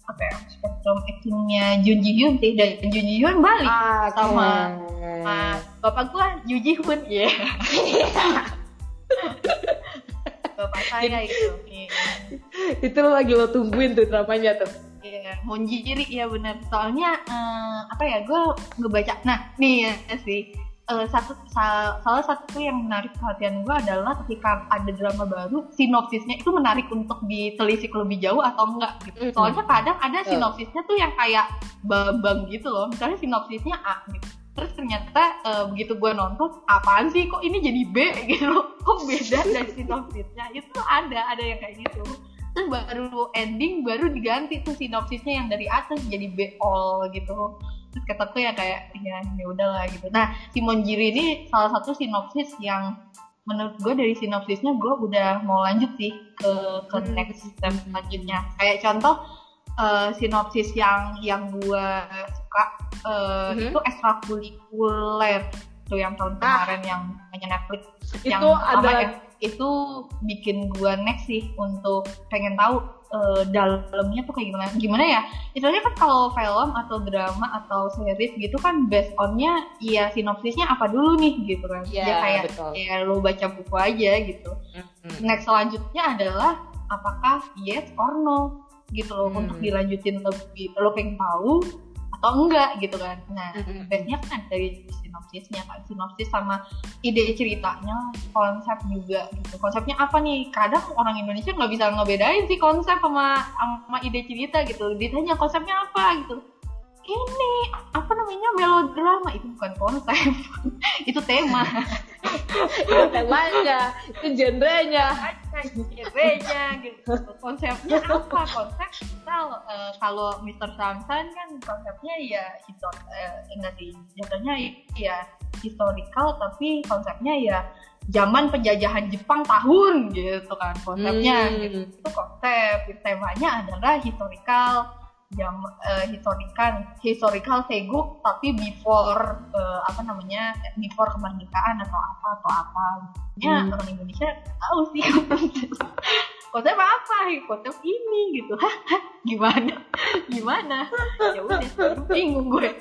apa ya spektrum actingnya Jun Ji Hyun sih dan Jun Ji Hyun balik ah, sama- sama bapak gue Yoo Ji Hoon ya [laughs] bapak saya itu Iya. itu lo lagi lo tungguin tuh dramanya tuh Iya, Monjiri ya benar. Soalnya eh, apa ya, gue ngebaca. Nah, nih ya sih. Eh, satu sa- salah satu yang menarik perhatian gue adalah ketika ada drama baru, sinopsisnya itu menarik untuk ditelisik lebih jauh atau enggak gitu. Soalnya kadang ada sinopsisnya tuh yang kayak babang gitu loh. Misalnya sinopsisnya A gitu. Terus ternyata eh, begitu gue nonton, apaan sih kok ini jadi B [laughs] gitu loh. Kok beda dari sinopsisnya? Itu ada, ada yang kayak gitu terus baru ending baru diganti tuh sinopsisnya yang dari atas jadi B all gitu terus kataku ya kayak ya ya udahlah gitu nah Simon Jiri ini salah satu sinopsis yang menurut gue dari sinopsisnya gue udah mau lanjut sih ke ke Hmm. next step selanjutnya kayak contoh eh, sinopsis yang yang gue suka eh, Mhm. itu ekstrakurikuler tuh yang tahun Ah. kemarin yang hanya Netflix itu yang ada itu bikin gua next sih untuk pengen tahu eh, dalamnya tuh kayak gimana gimana ya istilahnya kan kalau film atau drama atau series gitu kan based onnya ya sinopsisnya apa dulu nih gitu kan Iya, ya kayak betul. ya lo baca buku aja gitu Mhm. next selanjutnya adalah apakah yes or no gitu loh Hmm. untuk dilanjutin lebih lo pengen tahu atau enggak gitu kan. Nah Mhm. base-nya kan dari sinopsisnya kan sinopsis sama ide ceritanya konsep juga gitu. Konsepnya apa nih? Kadang orang Indonesia nggak bisa ngebedain sih konsep sama sama ide cerita gitu. Ditanya konsepnya apa gitu ini apa namanya melodrama itu bukan konsep [laughs] itu tema. Itu temanya itu genrenya. Genrenya gitu. Konsepnya apa? Konsep kalau eh, kalau Mr. Samsan kan konsepnya ya histor eh, enggak sih. Jatuhnya ya historical tapi konsepnya ya zaman penjajahan Jepang tahun gitu kan. Konsepnya Hmm. gitu itu konsep. Temanya adalah historical jam eh, historical historical teguk tapi before eh, apa namanya before kemerdekaan atau apa atau apa. Ya Hmm. orang Indonesia tahu sih. [laughs] Konsep apa konsep ini gitu. Gimana? Gimana? Ya udah bingung gue.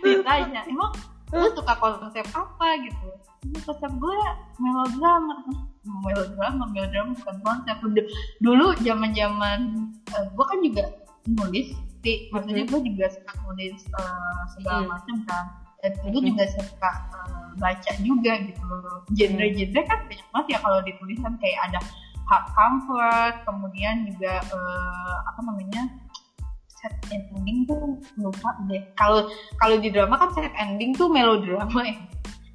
Ditanya emang lu suka konsep apa? Gitu. Ini konsep gue melodrama. Melodrama melodrama bukan konsep. Dulu- zaman zaman gue kan juga nulis sih maksudnya gue juga suka nulis eh, segala Hmm. macam kan. Dan gue Hmm. juga suka eh, baca juga gitu genre-genre kan banyak banget ya kalau ditulisan. Kayak ada hard comfort kemudian juga eh, apa namanya set ending tuh lupa deh. Kalau kalau di drama kan set ending tuh melodrama ya.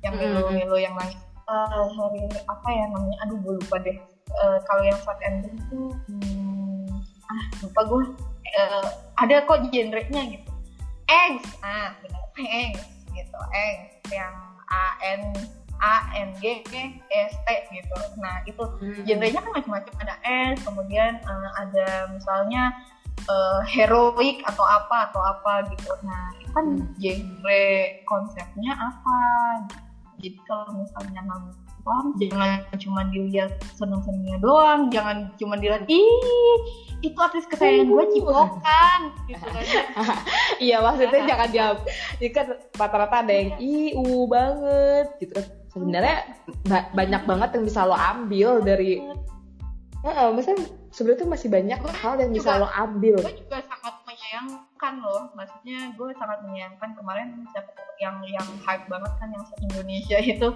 Yang Hmm. melo melo yang nangis Eh, hari apa ya namanya? Aduh gue lupa deh. Eh, kalau yang set ending tuh hmm, ah lupa gue. Eh, ada kok genrenya gitu. Eggs. Ah benar Eggs gitu. Eggs yang A N A N G S T gitu. Nah itu Hmm. genrenya kan macam-macam. Ada S kemudian eh, ada misalnya eh, heroik atau apa atau apa gitu. Nah itu kan Hmm. genre konsepnya apa? Jadi kalau misalnya jangan cuma dilihat seneng-senengnya doang jangan cuma dilihat ih itu artis kesayangan gue cipokan. Gitu kan. [laughs] Iya maksudnya jangan diam ini kan rata-rata ada yang iu banget. Gitu kan. Sebenarnya ba- banyak banget yang bisa lo ambil dari Heeh, maksudnya sebenarnya tuh masih banyak hal yang bisa Juga- lo ambil. gue juga sangat menyayangkan loh. Maksudnya gue sangat menyayangkan kemarin yang yang hype banget kan yang Indonesia itu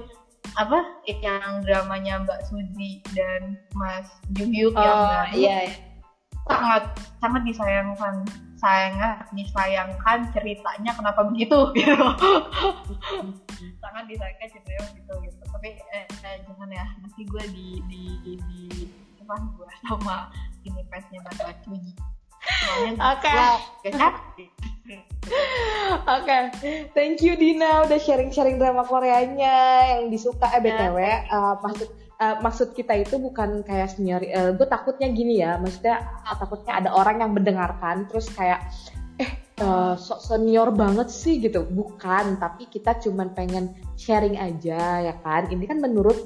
apa yang dramanya Mbak Suzy dan Mas Juhyuk yang oh baru iya sangat sangat disayangkan sangat disayangkan ceritanya kenapa begitu [laughs] gitu. Sangat disayangkan ceritanya begitu gitu. Tapi eh, eh, jangan ya nanti gue di di di, di apa gue sama ini pesnya bakal cuci Oke. Oke, thank you Dina udah sharing-sharing drama Koreanya yang disuka eh btw uh, maksud uh, maksud kita itu bukan kayak senior. Uh, gue takutnya gini ya, maksudnya takutnya ada orang yang mendengarkan terus kayak eh uh, sok senior banget sih gitu. Bukan, tapi kita cuman pengen sharing aja ya kan. Ini kan menurut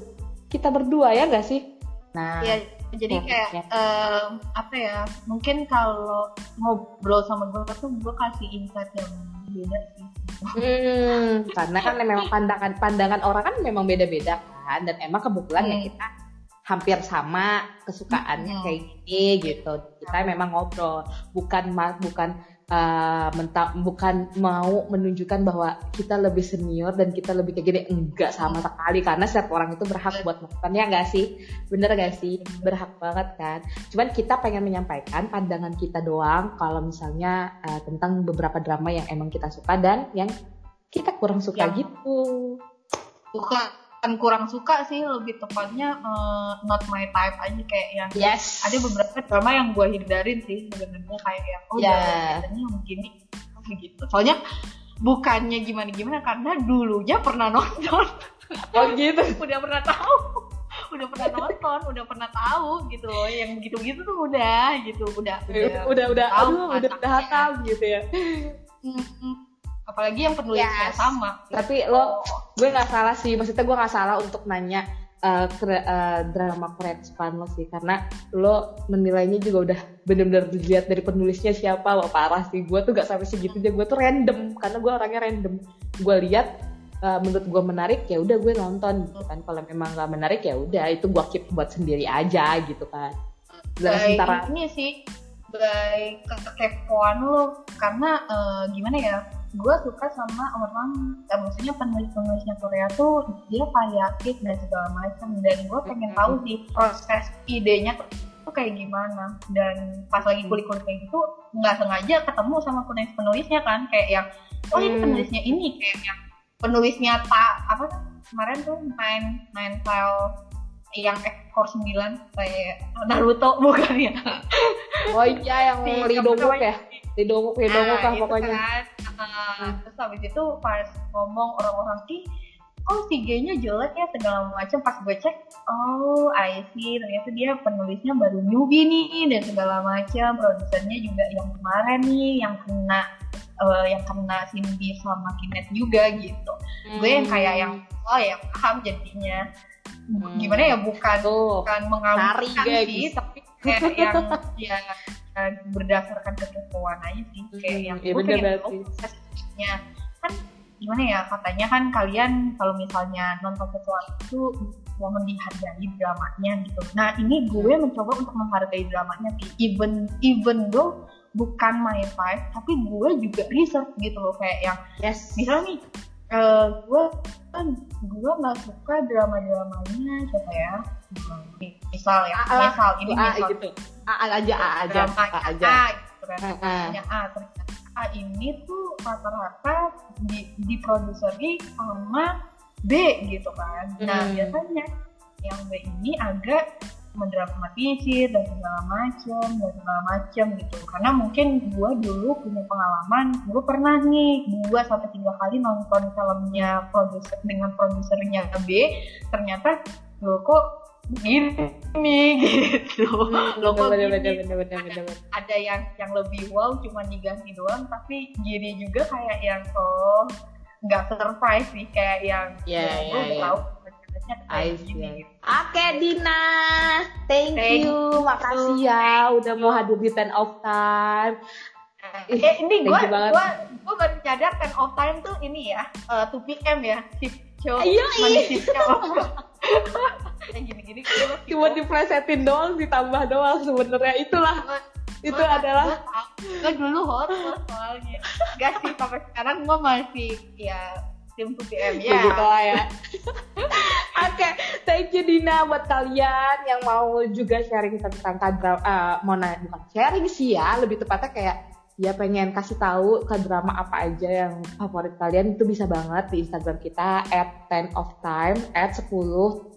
kita berdua ya gak sih? Nah, ya, jadi kayak ya. um, apa ya? Mungkin kalau ngobrol sama gue tuh gue kasih insight yang beda sih. Hmm, karena kan memang pandangan pandangan orang kan memang beda-beda kan dan emang kebetulan hmm. ya kita hampir sama kesukaannya hmm. kayak gini gitu. Kita memang ngobrol, bukan bukan uh, menta bukan mau menunjukkan bahwa kita lebih senior dan kita lebih kayak gini. Enggak sama sekali. Karena setiap orang itu berhak buat melakukannya enggak sih? Bener gak sih? Berhak banget kan? Cuman kita pengen menyampaikan pandangan kita doang kalau misalnya uh, tentang beberapa drama yang emang kita suka dan yang kita kurang suka ya. gitu. bukan bukan kurang suka sih lebih tepatnya uh, not my type aja kayak yang yes. ada beberapa drama yang gue hindarin sih sebenarnya kayak yang oh yeah. ya mungkin gitu soalnya bukannya gimana gimana karena dulunya pernah nonton. [laughs] Oh gitu? [laughs] Udah pernah tahu. Udah pernah nonton udah pernah tahu gitu loh yang begitu begitu tuh udah gitu udah udah udah udah tahu, aduh, udah udah hafal gitu ya apalagi yang penulisnya yes. sama. Tapi lo gue nggak salah sih. Maksudnya gue nggak salah untuk nanya uh, kre, uh, drama Korea Jepang lo sih. Karena lo menilainya juga udah bener-bener dilihat dari penulisnya siapa. Lo parah sih. Gue tuh gak sampai segitu aja gue tuh random. Karena gue orangnya random. Gue lihat uh, menurut gue menarik ya udah gue nonton gitu kan. Kalau memang nggak menarik ya udah. Itu gue keep buat sendiri aja gitu kan. Dan sementara ini sih. Baik kekepoan lo. Karena uh, gimana ya gue suka sama orang eh, maksudnya penulis penulisnya Korea tuh dia variatif dan segala macam dan gue pengen tahu sih proses idenya tuh, tuh kayak gimana. Dan pas lagi kulik-kulik kayak gitu nggak sengaja ketemu sama penulis penulisnya kan. Kayak yang oh ini penulisnya ini. Kayak yang penulisnya tak apa kemarin tuh main main file yang ekor sembilan kayak Naruto [laughs] bukan ya? Oh iya yang Lee Dongwook ya? Lee Dongwook nah, pokoknya. kan, uh, terus habis itu pas ngomong orang-orang ki oh si G-nya jelek ya? segala macam. Pas gue cek oh I see. Ternyata dia penulisnya baru newbie nih dan segala macam. Produsernya juga yang kemarin nih yang kena uh, yang kena Cindy sama Kinet juga gitu. Hmm. gue yang kayak yang oh ya paham jadinya hmm. gimana ya bukan Tuh, bukan mengalihkan sih tapi kayak yang [laughs] ya berdasarkan kekepoan aja sih. Hmm, kayak yang ya, gue pengen tahu prosesnya. Kan gimana ya katanya kan kalian kalau misalnya nonton sesuatu itu mohon dihargai dramanya gitu. Nah ini gue mencoba untuk menghargai dramanya sih. Even even though bukan my type tapi gue juga research gitu loh kayak yang yes. misalnya nih uh, gue kan gue nggak suka drama dramanya siapa ya? Misal ya A misal ini A, misal. gitu. A aja A aja. A, aja A, gitu kan. A, A. ternyata A ini tuh rata-rata di diproduseri sama B gitu kan. Nah hmm. biasanya yang B ini agak mendramatisir dan segala macam dan segala macam gitu karena mungkin gue dulu punya pengalaman gue pernah nih dua sampai tiga kali nonton filmnya produser dengan produsernya B ternyata lo kok gini [laughs] gitu hmm, lo kok bener, gini bener, bener, bener, bener. ada yang yang lebih wow cuma diganti doang tapi gini juga kayak yang oh nggak surprise sih kayak yang yeah, ya, gue yeah, tahu I see. Oke okay, Dina, thank, thank you, makasih ya udah mau hadir di Ten of Time. Eh, ini gue gue gue baru sadar Ten of Time tuh ini ya, uh, 2 PM ya, shift show. Iya, iya. Yang [laughs] gini-gini [laughs] cuma diplesetin doang, ditambah doang sebenarnya. Itulah. Itu gua, adalah gue dulu horor soalnya. Gak sih sampai sekarang gue masih ya tim 2PM ya. Begitu lah ya. [laughs] Oke, okay, thank you Dina. Dina buat kalian yang mau juga sharing tentang kadrama, uh, mau nanya bukan sharing sih ya, lebih tepatnya kayak ya pengen kasih tahu ke drama apa aja yang favorit kalian itu bisa banget di Instagram kita at 10 of time at 10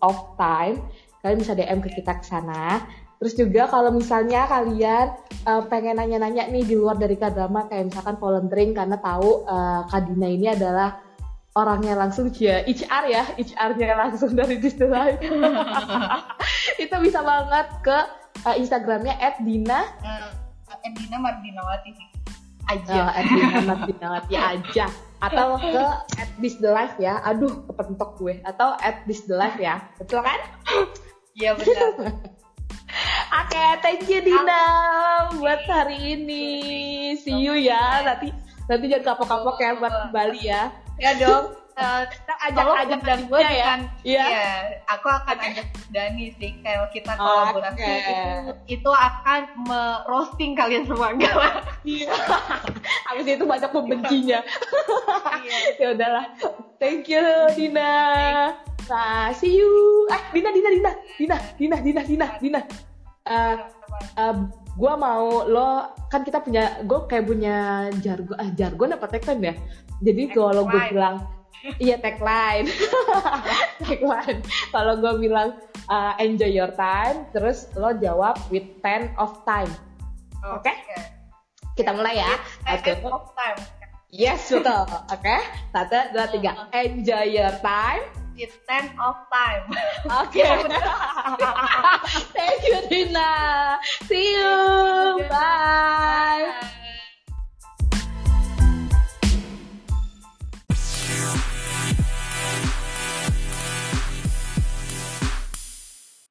of time kalian bisa DM ke kita ke sana Terus juga kalau misalnya kalian uh, pengen nanya-nanya nih di luar dari kadrama kayak misalkan volunteering karena tahu uh, Kadina ini adalah orangnya langsung ya HR ya HR-nya langsung dari Disney Life [laughs] itu bisa banget ke uh, Instagramnya @dina. Uh, Dina Mardinawati. Aja. Uh, Dina Mardinawati aja. Atau ke at this the life ya. Aduh kepentok gue. Atau at this the life ya. Betul kan? Iya benar. [laughs] Oke, okay, thank you Dina buat hari ini. See you ya. Nanti nanti jangan kapok-kapok ya buat Bali ya. [laughs] Ya dong. Uh, ajak-ajak dan gue ya. Iya. Ya, aku akan okay. ajak Dani sih kalau kita kolaborasi okay. itu, itu akan merosting kalian semua enggak lah. Iya. [laughs] Habis itu banyak pembencinya. Iya. [laughs] ya udahlah. Thank you Dina. Nah, see you. Eh, Dina, Dina, Dina, Dina, Dina, Dina, Dina, Dina. Uh, uh, gue mau lo kan kita punya gue kayak punya jargon ah jargon apa tagline ya jadi kalau gue bilang iya tagline [laughs] tagline kalau gue bilang uh, enjoy your time terus lo jawab with ten of time oke okay? okay. kita mulai ya oke okay. of time yes betul oke okay? satu dua tiga enjoy your time it's ten of time. Oke. Okay. [laughs] Thank you Dina. See you.